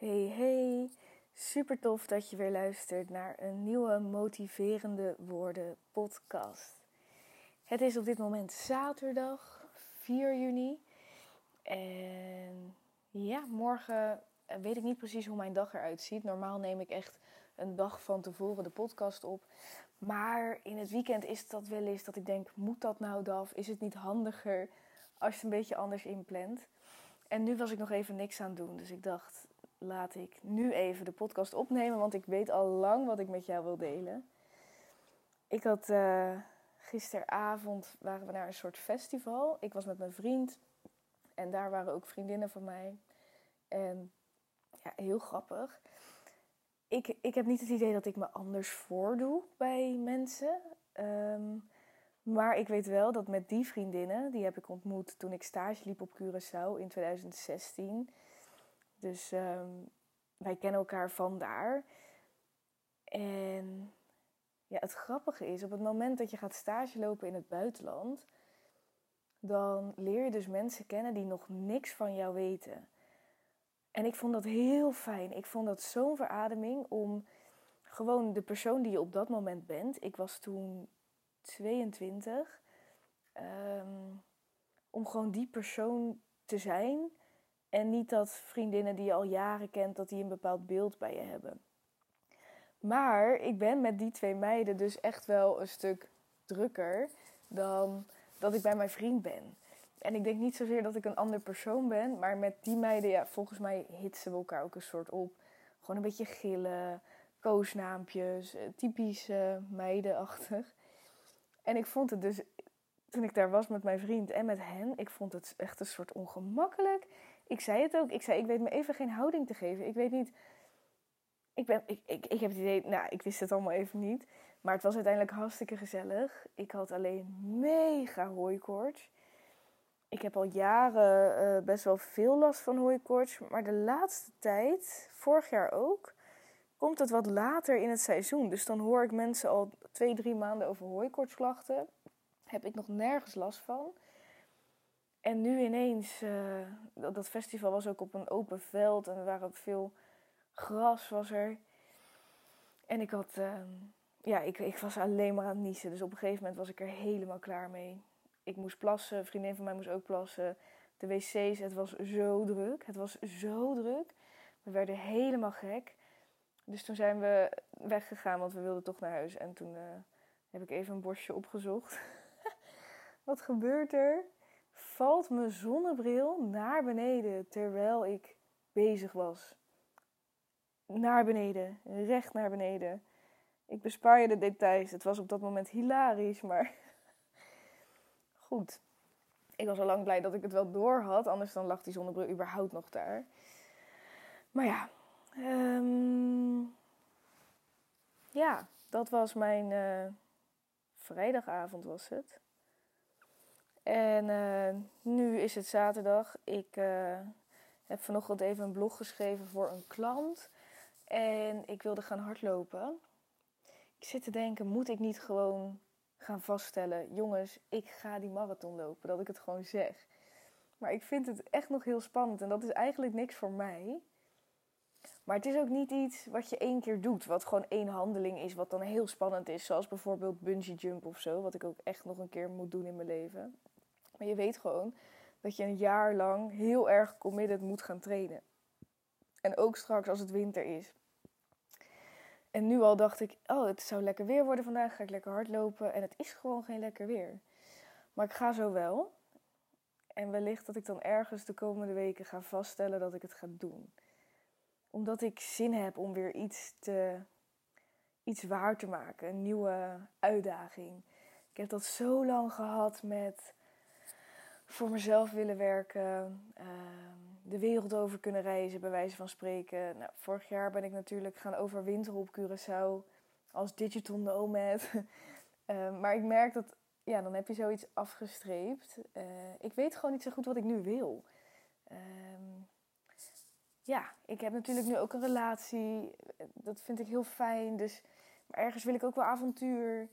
Hey, hey. Super tof dat je weer luistert naar een nieuwe Motiverende Woorden podcast. Het is op dit moment zaterdag 4 juni. En ja, morgen eh, weet ik niet precies hoe mijn dag eruit ziet. Normaal neem ik echt een dag van tevoren de podcast op. Maar in het weekend is dat wel eens dat ik denk: moet dat nou, Daf? Is het niet handiger als je het een beetje anders inplant? En nu was ik nog even niks aan het doen. Dus ik dacht, laat ik nu even de podcast opnemen, want ik weet al lang wat ik met jou wil delen. Ik had uh, gisteravond waren we naar een soort festival. Ik was met mijn vriend en daar waren ook vriendinnen van mij. En ja, heel grappig. Ik, ik heb niet het idee dat ik me anders voordoe bij mensen. Ehm, maar ik weet wel dat met die vriendinnen, die heb ik ontmoet toen ik stage liep op Curaçao in 2016. Dus ehm, wij kennen elkaar vandaar. En ja, het grappige is, op het moment dat je gaat stage lopen in het buitenland, dan leer je dus mensen kennen die nog niks van jou weten. En ik vond dat heel fijn. Ik vond dat zo'n verademing om gewoon de persoon die je op dat moment bent. Ik was toen 22. Ehm, om gewoon die persoon te zijn. En niet dat vriendinnen die je al jaren kent, dat die een bepaald beeld bij je hebben. Maar ik ben met die twee meiden dus echt wel een stuk drukker dan dat ik bij mijn vriend ben. En ik denk niet zozeer dat ik een ander persoon ben, maar met die meiden, ja, volgens mij hitsen we elkaar ook een soort op. Gewoon een beetje gillen, koosnaampjes, eh, typisch uh, meidenachtig. En ik vond het dus, toen ik daar was met mijn vriend en met hen, ik vond het echt een soort ongemakkelijk. Ik zei het ook, ik zei, ik weet me even geen houding te geven. Ik weet niet, ik, ben, ik, ik, ik heb het idee, nou, ik wist het allemaal even niet. Maar het was uiteindelijk hartstikke gezellig. Ik had alleen mega hooikoorts. Ik heb al jaren uh, best wel veel last van hooikoorts. Maar de laatste tijd, vorig jaar ook, komt het wat later in het seizoen. Dus dan hoor ik mensen al twee, drie maanden over hooikoortsklachten. Heb ik nog nergens last van. En nu ineens, uh, dat festival was ook op een open veld en er waren veel gras was er. En ik had, uh, ja, ik, ik was alleen maar aan het niezen. Dus op een gegeven moment was ik er helemaal klaar mee. Ik moest plassen, een vriendin van mij moest ook plassen. De wc's, het was zo druk. Het was zo druk. We werden helemaal gek. Dus toen zijn we weggegaan, want we wilden toch naar huis. En toen uh, heb ik even een bosje opgezocht. Wat gebeurt er? Valt mijn zonnebril naar beneden terwijl ik bezig was. Naar beneden, recht naar beneden. Ik bespaar je de details. Het was op dat moment hilarisch, maar goed. Ik was al lang blij dat ik het wel door had, anders dan lag die zonnebril überhaupt nog daar. Maar ja, um, ja, dat was mijn uh, vrijdagavond was het. En uh, nu is het zaterdag. Ik uh, heb vanochtend even een blog geschreven voor een klant. En ik wilde gaan hardlopen. Ik zit te denken, moet ik niet gewoon gaan vaststellen... jongens, ik ga die marathon lopen. Dat ik het gewoon zeg. Maar ik vind het echt nog heel spannend. En dat is eigenlijk niks voor mij. Maar het is ook niet iets wat je één keer doet, wat gewoon één handeling is, wat dan heel spannend is. Zoals bijvoorbeeld bungee jump of zo, wat ik ook echt nog een keer moet doen in mijn leven. Maar je weet gewoon dat je een jaar lang heel erg committed moet gaan trainen. En ook straks als het winter is. En nu al dacht ik, oh, het zou lekker weer worden vandaag, ga ik lekker hardlopen. En het is gewoon geen lekker weer. Maar ik ga zo wel. En wellicht dat ik dan ergens de komende weken ga vaststellen dat ik het ga doen omdat ik zin heb om weer iets, te, iets waar te maken. Een nieuwe uitdaging. Ik heb dat zo lang gehad met voor mezelf willen werken. Ehm, de wereld over kunnen reizen, bij wijze van spreken. Nou, vorig jaar ben ik natuurlijk gaan overwinteren op Curaçao als digital nomad. uh, maar ik merk dat, ja, dan heb je zoiets afgestreept. Uh, ik weet gewoon niet zo goed wat ik nu wil. Uh, ja, ik heb natuurlijk nu ook een relatie. Dat vind ik heel fijn. Dus maar ergens wil ik ook wel avontuur.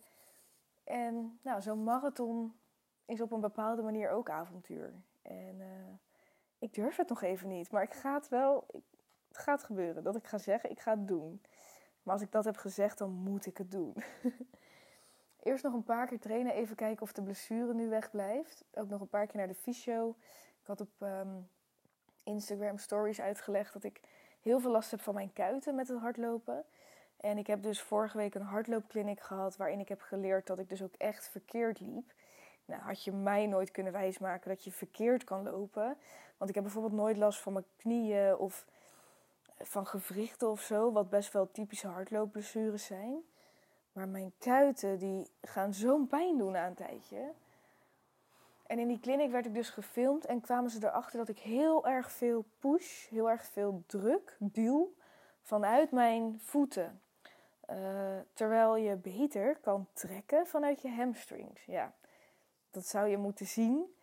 En nou, zo'n marathon is op een bepaalde manier ook avontuur. En uh, ik durf het nog even niet. Maar ik ga het wel. Het gaat gebeuren. Dat ik ga zeggen, ik ga het doen. Maar als ik dat heb gezegd, dan moet ik het doen. Eerst nog een paar keer trainen. Even kijken of de blessure nu wegblijft. Ook nog een paar keer naar de fysio. Ik had op ehm, Instagram stories uitgelegd dat ik heel veel last heb van mijn kuiten met het hardlopen. En ik heb dus vorige week een hardloopkliniek gehad waarin ik heb geleerd dat ik dus ook echt verkeerd liep. Nou, had je mij nooit kunnen wijsmaken dat je verkeerd kan lopen. Want ik heb bijvoorbeeld nooit last van mijn knieën of van gewrichten of zo, wat best wel typische hardloopblessures zijn. Maar mijn kuiten die gaan zo'n pijn doen na een tijdje. En in die kliniek werd ik dus gefilmd en kwamen ze erachter dat ik heel erg veel push, heel erg veel druk, duw vanuit mijn voeten. Uh, terwijl je beter kan trekken vanuit je hamstrings. Ja, dat zou je moeten zien.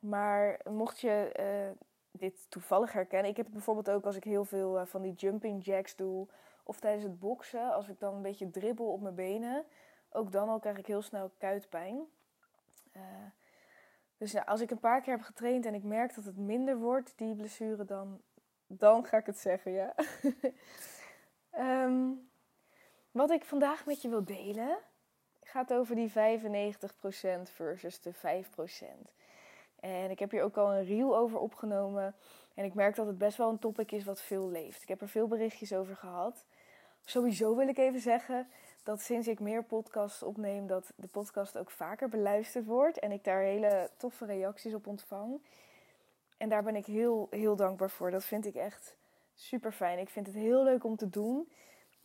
Maar mocht je uh, dit toevallig herkennen. Ik heb het bijvoorbeeld ook als ik heel veel uh, van die jumping jacks doe. Of tijdens het boksen, als ik dan een beetje dribbel op mijn benen. Ook dan al krijg ik heel snel kuitpijn. dus ja, als ik een paar keer heb getraind en ik merk dat het minder wordt, die blessure, dan, dan ga ik het zeggen, ja. um, Wat ik vandaag met je wil delen, gaat over die 95% versus de 5%. En ik heb hier ook al een reel over opgenomen. En ik merk dat het best wel een topic is wat veel leeft. Ik heb er veel berichtjes over gehad. Sowieso wil ik even zeggen dat sinds ik meer podcasts opneem, dat de podcast ook vaker beluisterd wordt. En ik daar hele toffe reacties op ontvang. En daar ben ik heel, heel dankbaar voor. Dat vind ik echt super fijn. Ik vind het heel leuk om te doen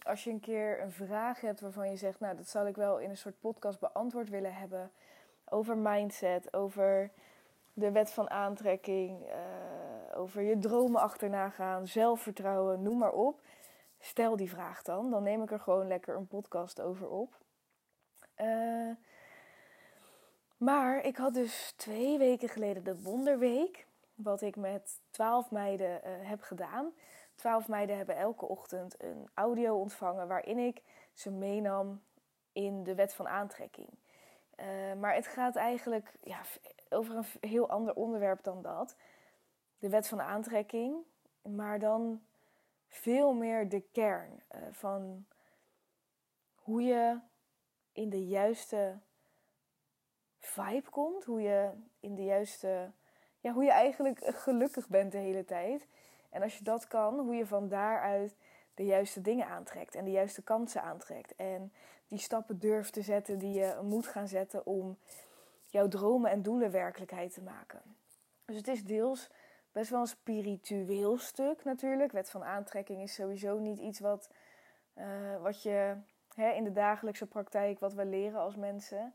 als je een keer een vraag hebt waarvan je zegt, nou, dat zou ik wel in een soort podcast beantwoord willen hebben. Over mindset, over de wet van aantrekking, uh, over je dromen achterna gaan, zelfvertrouwen, noem maar op. Stel die vraag dan, dan neem ik er gewoon lekker een podcast over op. Uh, maar ik had dus twee weken geleden de Wonderweek, wat ik met twaalf meiden uh, heb gedaan. Twaalf meiden hebben elke ochtend een audio ontvangen waarin ik ze meenam in de wet van aantrekking. Uh, maar het gaat eigenlijk ja, over een heel ander onderwerp dan dat. De wet van aantrekking, maar dan veel meer de kern uh, van hoe je in de juiste vibe komt, hoe je in de juiste, ja, hoe je eigenlijk gelukkig bent de hele tijd. En als je dat kan, hoe je van daaruit de juiste dingen aantrekt en de juiste kansen aantrekt. En die stappen durft te zetten die je moet gaan zetten om jouw dromen en doelen werkelijkheid te maken. Dus het is deels best wel een spiritueel stuk natuurlijk. Wet van aantrekking is sowieso niet iets wat, uh, wat je hè, in de dagelijkse praktijk, wat we leren als mensen.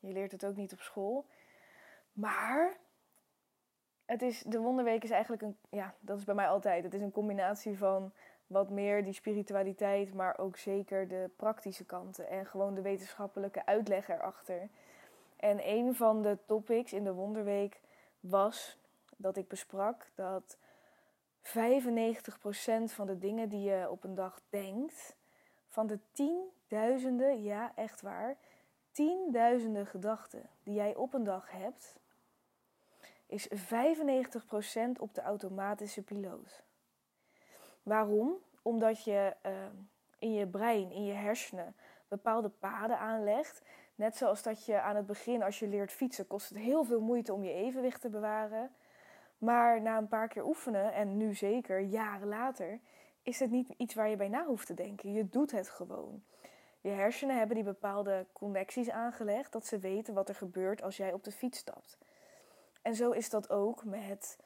Je leert het ook niet op school. Maar het is, de wonderweek is eigenlijk een, ja, dat is bij mij altijd. Het is een combinatie van wat meer die spiritualiteit, maar ook zeker de praktische kanten en gewoon de wetenschappelijke uitleg erachter. En een van de topics in de wonderweek was dat ik besprak dat 95% van de dingen die je op een dag denkt, van de tienduizenden, ja echt waar, tienduizenden gedachten die jij op een dag hebt, is 95% op de automatische piloot. Waarom? Omdat je uh, in je brein, in je hersenen, bepaalde paden aanlegt. Net zoals dat je aan het begin, als je leert fietsen, kost het heel veel moeite om je evenwicht te bewaren. Maar na een paar keer oefenen, en nu zeker, jaren later, is het niet iets waar je bij na hoeft te denken. Je doet het gewoon. Je hersenen hebben die bepaalde connecties aangelegd, dat ze weten wat er gebeurt als jij op de fiets stapt. En zo is dat ook met,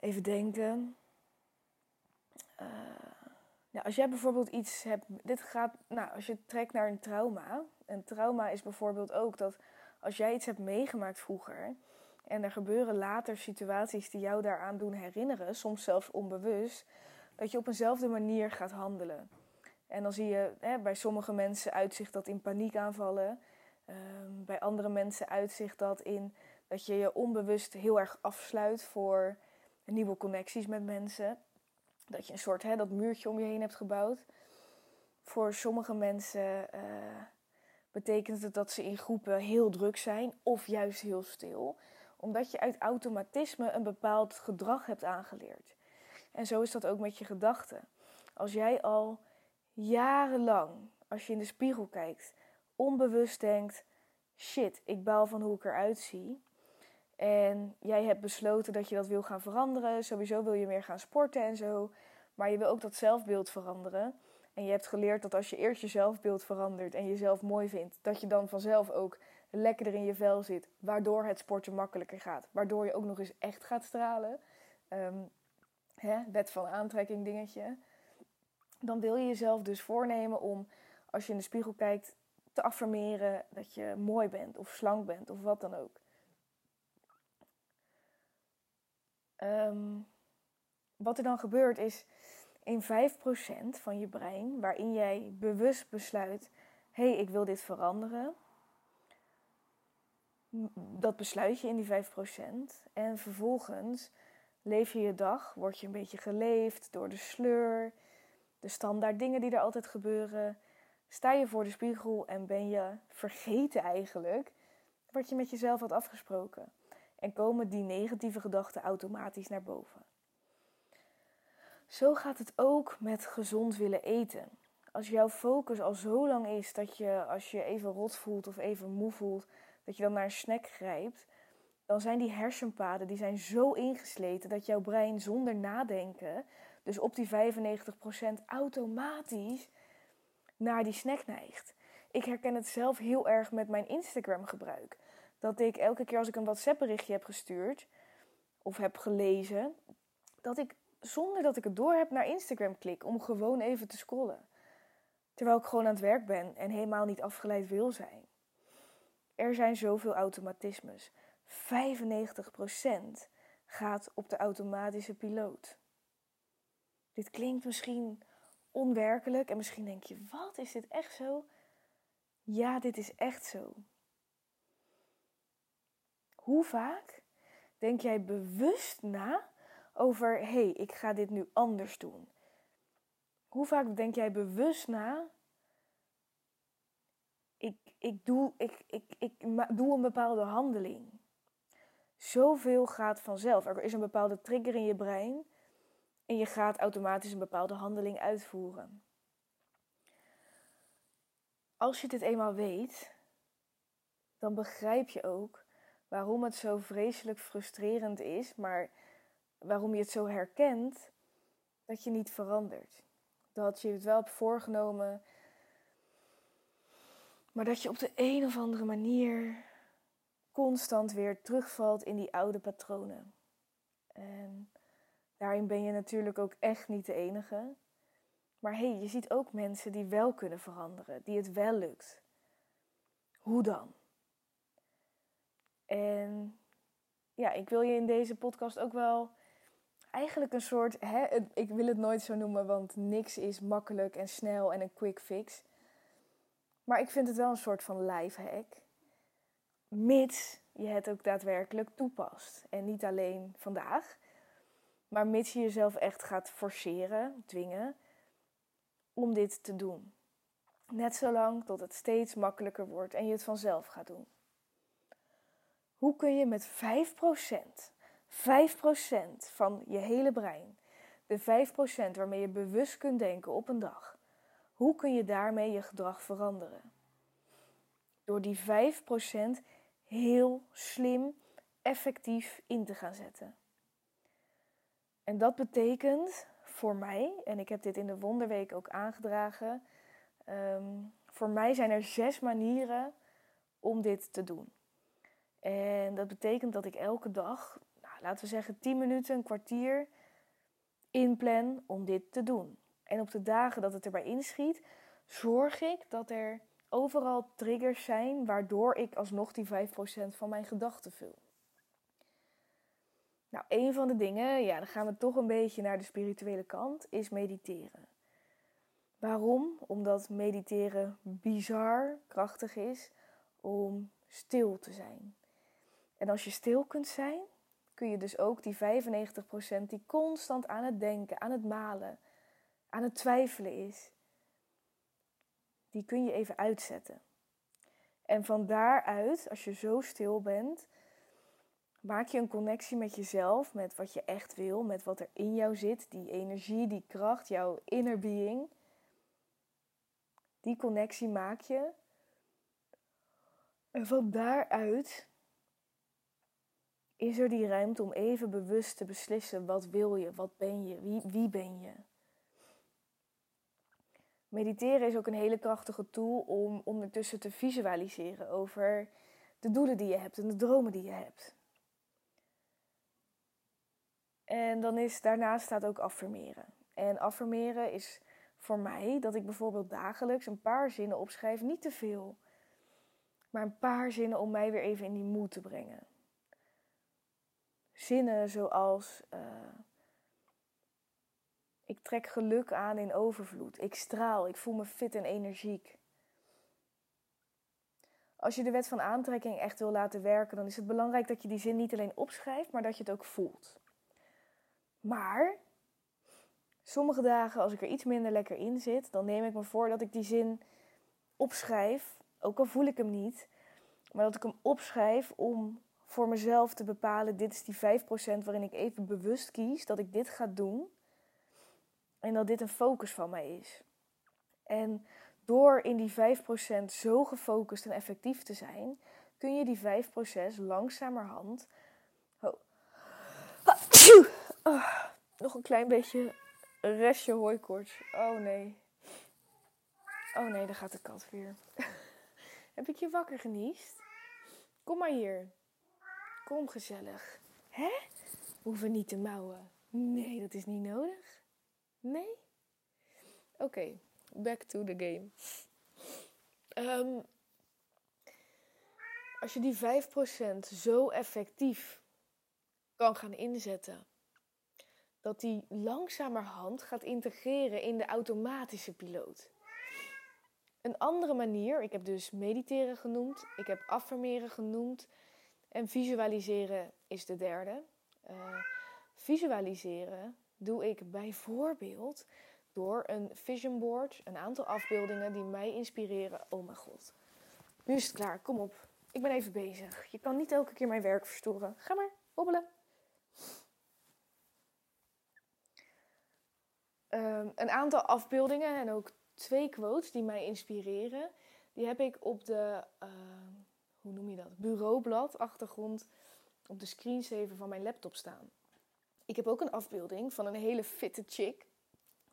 even denken. Uh, nou, als jij bijvoorbeeld iets hebt, dit gaat, nou, als je trekt naar een trauma. Een trauma is bijvoorbeeld ook dat als jij iets hebt meegemaakt vroeger. En er gebeuren later situaties die jou daaraan doen herinneren, soms zelfs onbewust, dat je op eenzelfde manier gaat handelen. En dan zie je hè, bij sommige mensen uitzicht dat in paniekaanvallen. Um, bij andere mensen uitzicht dat in dat je je onbewust heel erg afsluit voor nieuwe connecties met mensen. Dat je een soort hè, dat muurtje om je heen hebt gebouwd. Voor sommige mensen uh, betekent het dat ze in groepen heel druk zijn of juist heel stil. Omdat je uit automatisme een bepaald gedrag hebt aangeleerd. En zo is dat ook met je gedachten. Als jij al jarenlang, als je in de spiegel kijkt, onbewust denkt: shit, ik baal van hoe ik eruit zie. En jij hebt besloten dat je dat wil gaan veranderen. Sowieso wil je meer gaan sporten en zo. Maar je wil ook dat zelfbeeld veranderen. En je hebt geleerd dat als je eerst je zelfbeeld verandert en jezelf mooi vindt, dat je dan vanzelf ook lekkerder in je vel zit, waardoor het sporten makkelijker gaat. Waardoor je ook nog eens echt gaat stralen. Um, hè, wet van aantrekking dingetje. Dan wil je jezelf dus voornemen om, als je in de spiegel kijkt, te affirmeren dat je mooi bent of slank bent of wat dan ook. Ehm, wat er dan gebeurt is in 5% van je brein, waarin jij bewust besluit: hé, hey, ik wil dit veranderen. Dat besluit je in die 5%. En vervolgens leef je je dag, word je een beetje geleefd door de sleur, de standaard dingen die er altijd gebeuren. Sta je voor de spiegel en ben je vergeten eigenlijk wat je met jezelf had afgesproken. En komen die negatieve gedachten automatisch naar boven. Zo gaat het ook met gezond willen eten. Als jouw focus al zo lang is dat je als je even rot voelt of even moe voelt, dat je dan naar een snack grijpt, dan zijn die hersenpaden die zijn zo ingesleten dat jouw brein zonder nadenken, dus op die 95% automatisch naar die snack neigt. Ik herken het zelf heel erg met mijn Instagram gebruik. Dat ik elke keer als ik een WhatsApp berichtje heb gestuurd of heb gelezen, dat ik zonder dat ik het door heb naar Instagram klik om gewoon even te scrollen. Terwijl ik gewoon aan het werk ben en helemaal niet afgeleid wil zijn. Er zijn zoveel automatismes. 95% gaat op de automatische piloot. Dit klinkt misschien onwerkelijk en misschien denk je: wat is dit echt zo? Ja, dit is echt zo. Hoe vaak denk jij bewust na over: hé, hey, ik ga dit nu anders doen? Hoe vaak denk jij bewust na? Ik, ik, doe, ik, ik, ik doe een bepaalde handeling. Zoveel gaat vanzelf. Er is een bepaalde trigger in je brein en je gaat automatisch een bepaalde handeling uitvoeren. Als je dit eenmaal weet, dan begrijp je ook waarom het zo vreselijk frustrerend is, maar waarom je het zo herkent dat je niet verandert. Dat je het wel hebt voorgenomen, maar dat je op de een of andere manier constant weer terugvalt in die oude patronen. En daarin ben je natuurlijk ook echt niet de enige. Maar hé, hey, je ziet ook mensen die wel kunnen veranderen, die het wel lukt. Hoe dan? En ja, ik wil je in deze podcast ook wel eigenlijk een soort, hè, ik wil het nooit zo noemen, want niks is makkelijk en snel en een quick fix. Maar ik vind het wel een soort van lifehack. Mits je het ook daadwerkelijk toepast. En niet alleen vandaag, maar mits je jezelf echt gaat forceren, dwingen, om dit te doen. Net zolang tot het steeds makkelijker wordt en je het vanzelf gaat doen. Hoe kun je met 5%, 5% van je hele brein, de 5% waarmee je bewust kunt denken op een dag, hoe kun je daarmee je gedrag veranderen? Door die 5% heel slim, effectief in te gaan zetten. En dat betekent voor mij, en ik heb dit in de Wonderweek ook aangedragen, ehm, voor mij zijn er zes manieren om dit te doen. En dat betekent dat ik elke dag, nou, laten we zeggen 10 minuten, een kwartier, inplan om dit te doen. En op de dagen dat het erbij inschiet, zorg ik dat er overal triggers zijn waardoor ik alsnog die 5% van mijn gedachten vul. Nou, een van de dingen, ja, dan gaan we toch een beetje naar de spirituele kant, is mediteren. Waarom? Omdat mediteren bizar krachtig is om stil te zijn. En als je stil kunt zijn, kun je dus ook die 95% die constant aan het denken, aan het malen, aan het twijfelen is, die kun je even uitzetten. En van daaruit, als je zo stil bent, Maak je een connectie met jezelf, met wat je echt wil, met wat er in jou zit, die energie, die kracht, jouw inner being. Die connectie maak je. En van daaruit is er die ruimte om even bewust te beslissen: wat wil je, wat ben je, wie, wie ben je. Mediteren is ook een hele krachtige tool om ondertussen te visualiseren over de doelen die je hebt en de dromen die je hebt. En dan is daarnaast staat ook affirmeren. En affirmeren is voor mij dat ik bijvoorbeeld dagelijks een paar zinnen opschrijf, niet te veel, maar een paar zinnen om mij weer even in die moed te brengen. Zinnen zoals uh, ik trek geluk aan in overvloed, ik straal, ik voel me fit en energiek. Als je de wet van aantrekking echt wil laten werken, dan is het belangrijk dat je die zin niet alleen opschrijft, maar dat je het ook voelt. Maar sommige dagen, als ik er iets minder lekker in zit, dan neem ik me voor dat ik die zin opschrijf, ook al voel ik hem niet, maar dat ik hem opschrijf om voor mezelf te bepalen: dit is die 5% waarin ik even bewust kies dat ik dit ga doen en dat dit een focus van mij is. En door in die 5% zo gefocust en effectief te zijn, kun je die 5% langzamerhand. Oh. Nog een klein beetje restje hooikoorts. Oh nee. Oh nee, daar gaat de kat weer. Heb ik je wakker geniest? Kom maar hier. Kom gezellig. Hè? Hoeven niet te mouwen. Nee, dat is niet nodig. Nee? Oké, back to the game. Um, als je die 5% zo effectief kan gaan inzetten, dat die langzamerhand gaat integreren in de automatische piloot. Een andere manier, ik heb dus mediteren genoemd, ik heb affirmeren genoemd en visualiseren is de derde. Uh, visualiseren doe ik bijvoorbeeld door een vision board, een aantal afbeeldingen die mij inspireren. Oh mijn god, nu is het klaar, kom op. Ik ben even bezig. Je kan niet elke keer mijn werk verstoren. Ga maar, hobbelen. Ehm, een aantal afbeeldingen en ook twee quotes die mij inspireren. Die heb ik op de, ehm, hoe noem je dat, bureaublad, achtergrond, op de screensaver van mijn laptop staan. Ik heb ook een afbeelding van een hele fitte chick,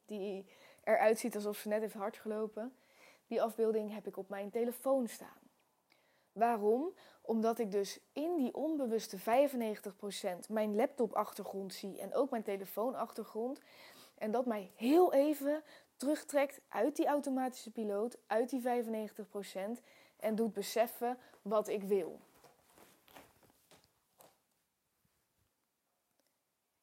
die eruit ziet alsof ze net heeft hard gelopen. Die afbeelding heb ik op mijn telefoon staan. Waarom? Omdat ik dus in die onbewuste 95% mijn laptop-achtergrond zie en ook mijn telefoon-achtergrond. En dat mij heel even terugtrekt uit die automatische piloot, uit die 95% en doet beseffen wat ik wil.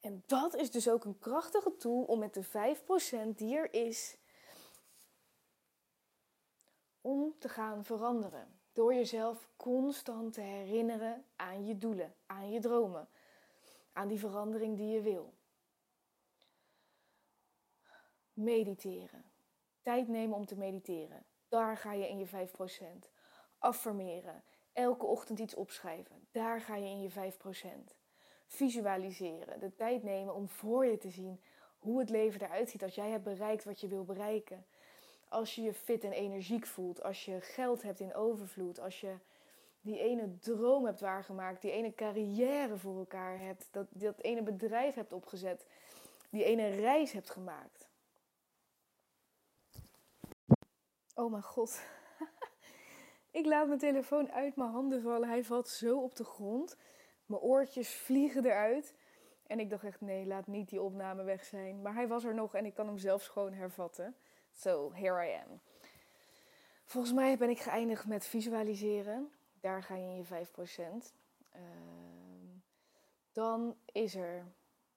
En dat is dus ook een krachtige tool om met de 5% die er is, om te gaan veranderen. Door jezelf constant te herinneren aan je doelen, aan je dromen, aan die verandering die je wil. Mediteren. Tijd nemen om te mediteren. Daar ga je in je 5%. Affirmeren. Elke ochtend iets opschrijven. Daar ga je in je 5%. Visualiseren. De tijd nemen om voor je te zien hoe het leven eruit ziet als jij hebt bereikt wat je wil bereiken. Als je je fit en energiek voelt. Als je geld hebt in overvloed. Als je die ene droom hebt waargemaakt. Die ene carrière voor elkaar hebt. Dat, dat ene bedrijf hebt opgezet. Die ene reis hebt gemaakt. Oh mijn god. Ik laat mijn telefoon uit mijn handen vallen. Hij valt zo op de grond. Mijn oortjes vliegen eruit. En ik dacht echt, nee, laat niet die opname weg zijn. Maar hij was er nog en ik kan hem zelfs gewoon hervatten. So, here I am. Volgens mij ben ik geëindigd met visualiseren. Daar ga je in je 5%. Uh, dan is er,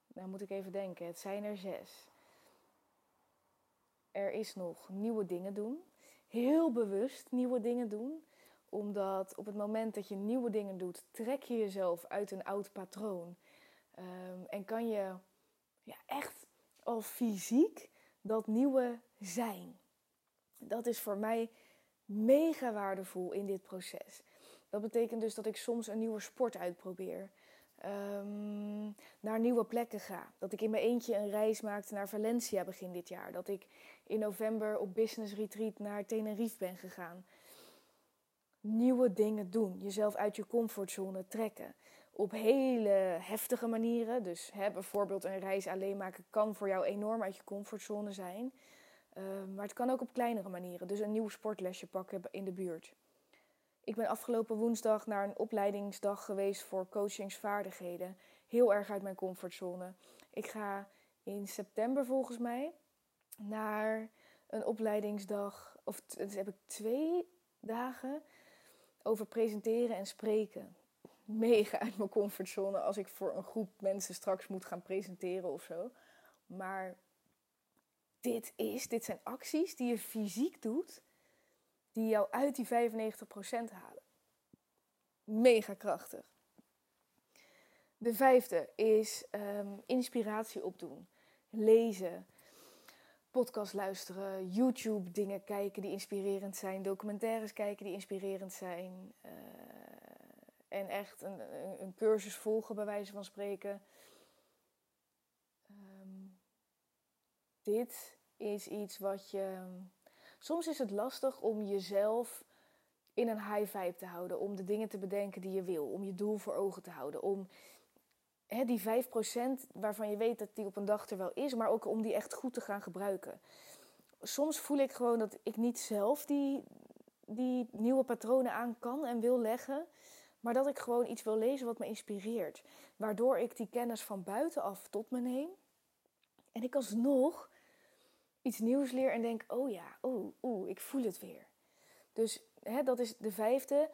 nou moet ik even denken, het zijn er zes. Er is nog nieuwe dingen doen heel bewust nieuwe dingen doen. Omdat op het moment dat je nieuwe dingen doet, trek je jezelf uit een oud patroon. Um, en kan je ja, echt al fysiek dat nieuwe zijn. Dat is voor mij mega waardevol in dit proces. Dat betekent dus dat ik soms een nieuwe sport uitprobeer. ehm, naar nieuwe plekken ga. Dat ik in mijn eentje een reis maakte naar Valencia begin dit jaar. Dat ik in november op business retreat naar Tenerife ben gegaan. Nieuwe dingen doen, jezelf uit je comfortzone trekken. Op hele heftige manieren. Dus hè, bijvoorbeeld een reis alleen maken kan voor jou enorm uit je comfortzone zijn. Ehm, maar het kan ook op kleinere manieren. Dus een nieuw sportlesje pakken in de buurt. Ik ben afgelopen woensdag naar een opleidingsdag geweest voor coachingsvaardigheden. Heel erg uit mijn comfortzone. Ik ga in september volgens mij naar een opleidingsdag. Of dus heb ik twee dagen over presenteren en spreken. Mega uit mijn comfortzone als ik voor een groep mensen straks moet gaan presenteren of zo. Maar dit is, dit zijn acties die je fysiek doet, die jou uit die 95% halen. Mega krachtig. De vijfde is um, inspiratie opdoen. Lezen, podcast luisteren, YouTube dingen kijken die inspirerend zijn, documentaires kijken die inspirerend zijn. Uh, en echt een, een, een, cursus volgen, bij wijze van spreken. Um, dit is iets wat je. Soms is het lastig om jezelf in een high vibe te houden. Om de dingen te bedenken die je wil. Om je doel voor ogen te houden. Om hè, die 5% waarvan je weet dat die op een dag er wel is. Maar ook om die echt goed te gaan gebruiken. Soms voel ik gewoon dat ik niet zelf die, die nieuwe patronen aan kan en wil leggen. Maar dat ik gewoon iets wil lezen wat me inspireert. Waardoor ik die kennis van buitenaf tot me neem. En ik alsnog iets nieuws leer en denk: oh ja, oh, oeh, ik voel het weer. Dus hè, dat is de vijfde.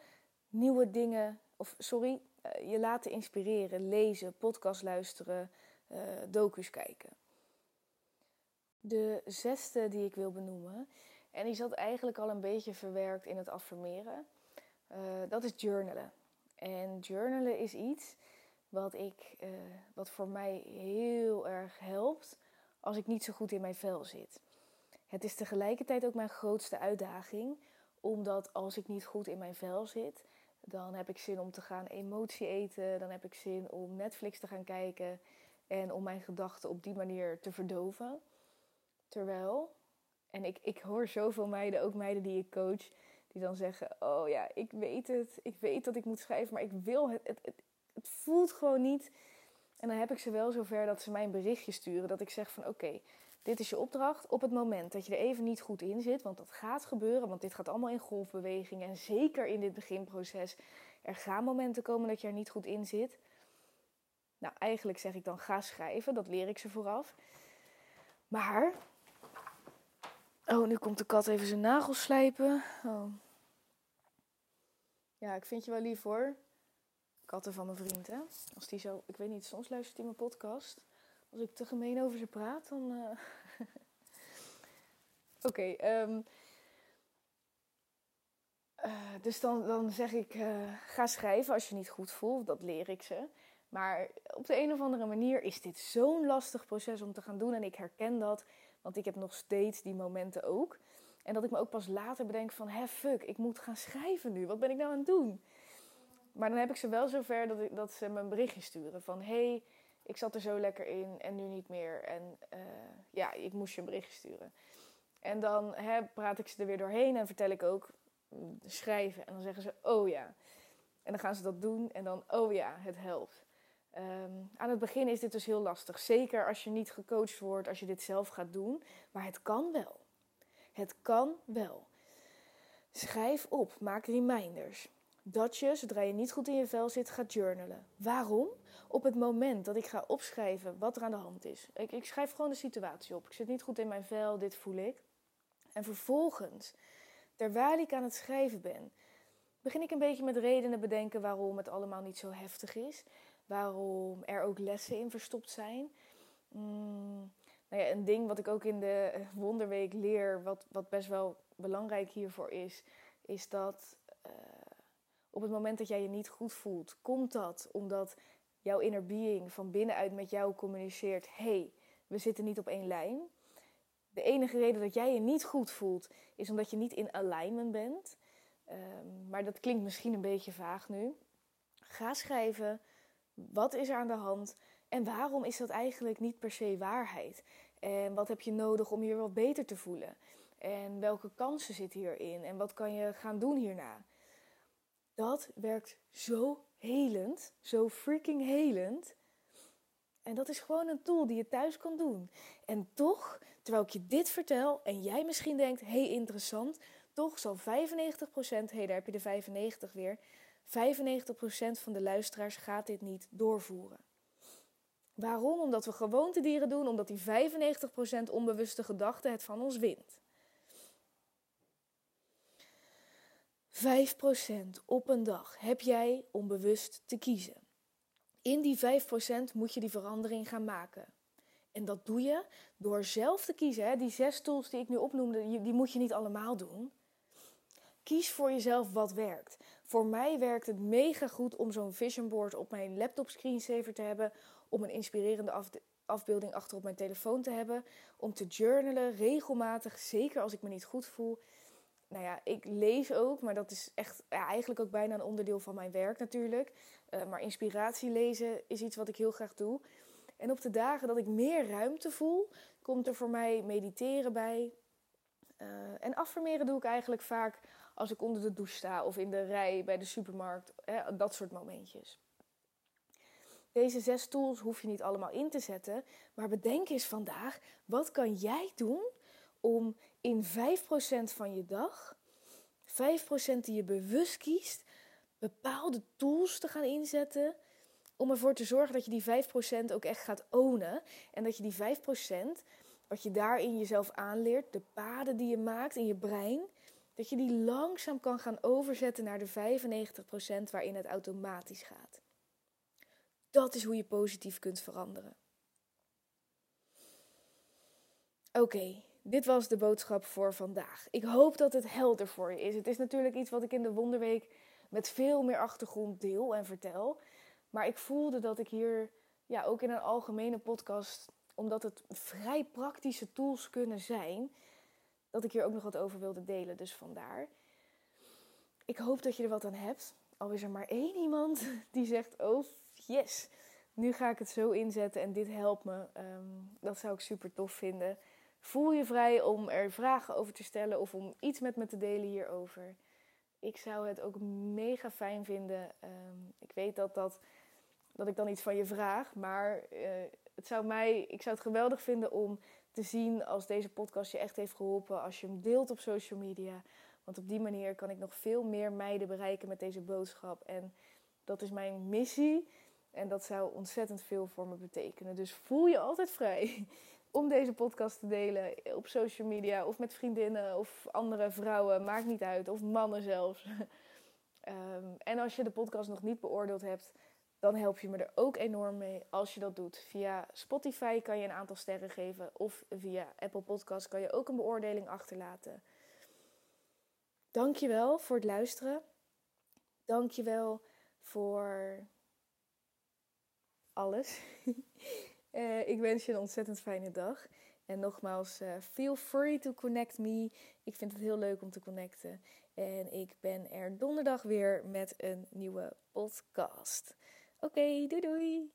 Nieuwe dingen, of sorry, je laten inspireren, lezen, podcast luisteren, uh, docus kijken. De zesde die ik wil benoemen, en die zat eigenlijk al een beetje verwerkt in het affirmeren, uh, dat is journalen. En journalen is iets wat, ik, wat voor mij heel erg helpt als ik niet zo goed in mijn vel zit. Het is tegelijkertijd ook mijn grootste uitdaging, omdat als ik niet goed in mijn vel zit, dan heb ik zin om te gaan emotie eten, dan heb ik zin om Netflix te gaan kijken en om mijn gedachten op die manier te verdoven. Terwijl, en ik, ik hoor zoveel meiden, ook meiden die ik coach, die dan zeggen: Oh ja, ik weet het, ik weet dat ik moet schrijven, maar ik wil het, het, het, voelt gewoon niet. En dan heb ik ze wel zover dat ze mij een berichtje sturen. Dat ik zeg van oké, dit is je opdracht. Op het moment dat je er even niet goed in zit, want dat gaat gebeuren, want dit gaat allemaal in golfbeweging. En zeker in dit beginproces, er gaan momenten komen dat je er niet goed in zit. Nou, eigenlijk zeg ik dan ga schrijven, dat leer ik ze vooraf. Maar. Oh, nu komt de kat even zijn nagels slijpen. Oh. Ja, ik vind je wel lief hoor katten van mijn vriend, hè. Als die zo, ik weet niet, soms luistert hij mijn podcast. Als ik te gemeen over ze praat, dan... Uh... Oké. Ehm, uh, dus dan, dan zeg ik, uh, ga schrijven als je niet goed voelt. Dat leer ik ze. Maar op de een of andere manier is dit zo'n lastig proces om te gaan doen. En ik herken dat, want ik heb nog steeds die momenten ook. En dat ik me ook pas later bedenk van, hè fuck, ik moet gaan schrijven nu. Wat ben ik nou aan het doen? Maar dan heb ik ze wel zover dat, ik, dat ze me een berichtje sturen van... hey, ik zat er zo lekker in en nu niet meer. En uh, ja, ik moest je een berichtje sturen. En dan hè, praat ik ze er weer doorheen en vertel ik ook mm, schrijven. En dan zeggen ze, oh ja. En dan gaan ze dat doen en dan, oh ja, het helpt. Um, aan het begin is dit dus heel lastig. Zeker als je niet gecoacht wordt, als je dit zelf gaat doen. Maar het kan wel. Het kan wel. Schrijf op, maak reminders dat je, zodra je niet goed in je vel zit, gaat journalen. Waarom? Op het moment dat ik ga opschrijven wat er aan de hand is. Ik, ik schrijf gewoon de situatie op. Ik zit niet goed in mijn vel, dit voel ik. En vervolgens, terwijl ik aan het schrijven ben, begin ik een beetje met redenen bedenken waarom het allemaal niet zo heftig is. Waarom er ook lessen in verstopt zijn. Mm, nou ja, een ding wat ik ook in de Wonderweek leer, wat, wat best wel belangrijk hiervoor is, is dat uh, op het moment dat jij je niet goed voelt, komt dat omdat jouw inner being van binnenuit met jou communiceert: hey, we zitten niet op één lijn. De enige reden dat jij je niet goed voelt, is omdat je niet in alignment bent. Um, maar dat klinkt misschien een beetje vaag nu. Ga schrijven. Wat is er aan de hand? En waarom is dat eigenlijk niet per se waarheid? En wat heb je nodig om je wat beter te voelen? En welke kansen zitten hierin? En wat kan je gaan doen hierna? Dat werkt zo helend, zo freaking helend. En dat is gewoon een tool die je thuis kan doen. En toch, terwijl ik je dit vertel en jij misschien denkt, hé hey, interessant, toch zal 95%, hé hey, daar heb je de 95 weer, 95% van de luisteraars gaat dit niet doorvoeren. Waarom? Omdat we gewoontedieren doen, omdat die 95% onbewuste gedachte het van ons wint. 5% op een dag heb jij onbewust te kiezen. In die 5% moet je die verandering gaan maken. En dat doe je door zelf te kiezen. Die zes tools die ik nu opnoemde, die moet je niet allemaal doen. Kies voor jezelf wat werkt. Voor mij werkt het mega goed om zo'n vision board op mijn laptop screensaver te hebben. Om een inspirerende afbeelding achter op mijn telefoon te hebben. Om te journalen regelmatig, zeker als ik me niet goed voel nou ja, ik lees ook, maar dat is echt eigenlijk ook bijna een onderdeel van mijn werk natuurlijk. Uh, maar inspiratie lezen is iets wat ik heel graag doe. En op de dagen dat ik meer ruimte voel, komt er voor mij mediteren bij. Uh, en affirmeren doe ik eigenlijk vaak als ik onder de douche sta of in de rij bij de supermarkt. Hè, dat soort momentjes. Deze zes tools hoef je niet allemaal in te zetten. Maar bedenk eens vandaag, wat kan jij doen om in 5% van je dag, 5% die je bewust kiest, bepaalde tools te gaan inzetten om ervoor te zorgen dat je die 5% ook echt gaat ownen. En dat je die 5%, wat je daarin jezelf aanleert, de paden die je maakt in je brein, dat je die langzaam kan gaan overzetten naar de 95% waarin het automatisch gaat. Dat is hoe je positief kunt veranderen. Oké, dit was de boodschap voor vandaag. Ik hoop dat het helder voor je is. Het is natuurlijk iets wat ik in de Wonderweek met veel meer achtergrond deel en vertel. Maar ik voelde dat ik hier ja, ook in een algemene podcast, omdat het vrij praktische tools kunnen zijn, dat ik hier ook nog wat over wilde delen. Dus vandaar. Ik hoop dat je er wat aan hebt. Al is er maar één iemand die zegt: Oh, yes, nu ga ik het zo inzetten en dit helpt me. Ehm, dat zou ik super tof vinden. Voel je vrij om er vragen over te stellen of om iets met me te delen hierover. Ik zou het ook mega fijn vinden. Ehm, ik weet dat, dat, dat ik dan iets van je vraag, maar uh, het zou mij, ik zou het geweldig vinden om te zien als deze podcast je echt heeft geholpen. Als je hem deelt op social media. Want op die manier kan ik nog veel meer meiden bereiken met deze boodschap. En dat is mijn missie. En dat zou ontzettend veel voor me betekenen. Dus voel je altijd vrij om deze podcast te delen op social media of met vriendinnen of andere vrouwen, maakt niet uit, of mannen zelfs. Ehm, en als je de podcast nog niet beoordeeld hebt, dan help je me er ook enorm mee als je dat doet. Via Spotify kan je een aantal sterren geven of via Apple Podcast kan je ook een beoordeling achterlaten. Dankjewel voor het luisteren. Dankjewel voor alles. Uh, ik wens je een ontzettend fijne dag. En nogmaals, uh, feel free to connect me. Ik vind het heel leuk om te connecten. En ik ben er donderdag weer met een nieuwe podcast. Oké, doei doei!